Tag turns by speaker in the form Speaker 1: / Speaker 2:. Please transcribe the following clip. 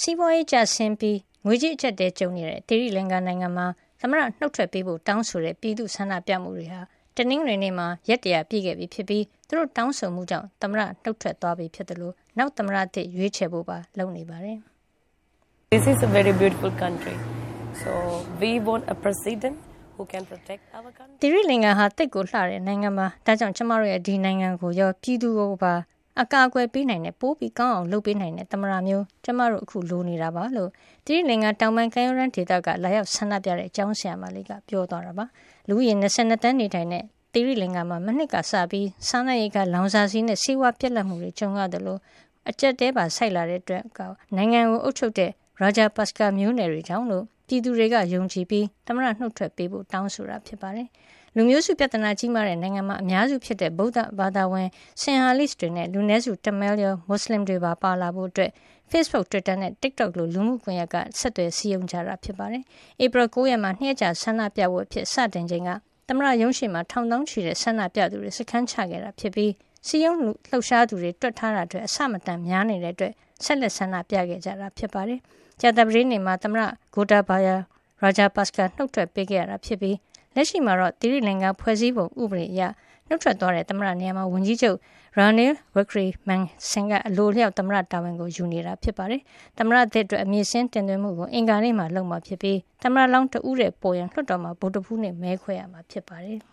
Speaker 1: စီးပွားရေးကျဆင်းပြီးငွေကြေးအကျပ်တဲကြုံနေတဲ့သီရိလင်္ကာနိုင်ငံမှာသမရနှုတ်ထွက်ပေးဖို့တောင်းဆိုတဲ့ပြည်သူဆန္ဒပြမှုတွေဟာတနင်္ဂနွေနေ့မှာရက်တရာပြည့်ခဲ့ပြီဖြစ်ပြီးသူတို့တောင်းဆိုမှုကြောင့်သမရနှုတ်ထွက်သွားပြီဖြစ်တယ်လို့နောက်သမရအသစ်ရွေးချယ်ဖို့ပါလုပ်နေပါတယ်။
Speaker 2: This is a very beautiful country. So we want a president who can protect our country.
Speaker 1: သီရိလင်္ကာဟာတိတ်ကိုလှတဲ့နိုင်ငံပါ။ဒါကြောင့်ကျမတို့ရဲ့ဒီနိုင်ငံကိုရောပြည်သူကိုပါ အကာအကွယ်ပေးနိုင်တဲ့ပိုးပြီးကောင်းအောင်လုပ်ပေးနိုင်တဲ့သမရမျိုးကျမတို့အခုလိုနေတာပါလို့တိရိလင်္ကာတောင်ပိုင်းကမ်းရိုးတန်းဒေသကလာရောက်ဆန္ဒပြတဲ့အကြောင်းဆရာမလေးကပြောသွားတာပါလူဦးရေ22တန်းနေထိုင်တဲ့တိရိလင်္ကာမှာမနှစ်ကစပြီးစားနပ်ရိက္ခလောင်စာဆီနဲ့ဆေးဝါးပြက်လက်မှုတွေကြုံရတယ်လို့အကြက်တဲပါဆိုက်လာတဲ့အတွက်ကနိုင်ငံကိုအုပ်ချုပ်တဲ့ရာဂျာပတ်စကာမျိုးနယ်တွေကြောင့်လို့ပြည်သူတွေကယုံကြည်ပြီးသမရနှုတ်ထွက်ပေးဖို့တောင်းဆိုတာဖြစ်ပါတယ်။ လူမျိုးစုပြဿနာကြီးမားတဲ့နိုင်ငံမှာအများစုဖြစ်တဲ့ဗုဒ္ဓဘာသာဝင်ဆင်ဟာလစ်တွေနဲ့လူနည်းစုတမဲလျောမွတ်စလင်တွေပါပါလာဖို့အတွက် Facebook, Twitter နဲ့ TikTok လိုလူမှုကွန်ရက်ကဆက်သွယ်စည်းရုံးကြတာဖြစ်ပါတယ်။ April 9ရက်မှာနှစ်ကြာဆန္ဒပြပွဲဖြစ်စတင်ချိန်ကသမရရုံးရှိမှာထောင်တောင်းချီတဲ့ဆန္ဒပြသူတွေစခန်းချခဲ့တာဖြစ်ပြီးစီယုံလှုပ်ရှားသူတွေတွက်ထားတာအတွက်အဆမတန်များနေတဲ့အတွက်ဆက်လက်ဆန္ဒပြခဲ့ကြတာဖြစ်ပါတယ်။ကြာသပတေးနေ့မှာသမရဂိုတာဘာယာရာဂျာပတ်စကာနှုတ်ထွက်ပေးခဲ့ရတာဖြစ်ပြီး လက်ရှိမှာတော့သီရိလင်္ကာဖွဲ့စည်းပုံဥပဒေအရနှုတ်ထွက်သွားတဲ့သမ္မတနေရာမှာဝန်ကြီးချုပ် Ranil Wickremesinghe ကအလိုလျောက်သမ္မတတာဝန်ကိုယူနေတာဖြစ်ပါတယ်။သမ္မတသစ်အတွက်အမည်စင်းတင်သွင်းမှုကိုအင်္ဂါနေ့မှာလုပ်မှာဖြစ်ပြီးသမ္မတလောင်းတဦးရဲ့ပေါ်ရန်လွှတ်တော်မှာဗိုလ်တဖူးနဲ့မဲခွဲရမှာဖြစ်ပါတယ်။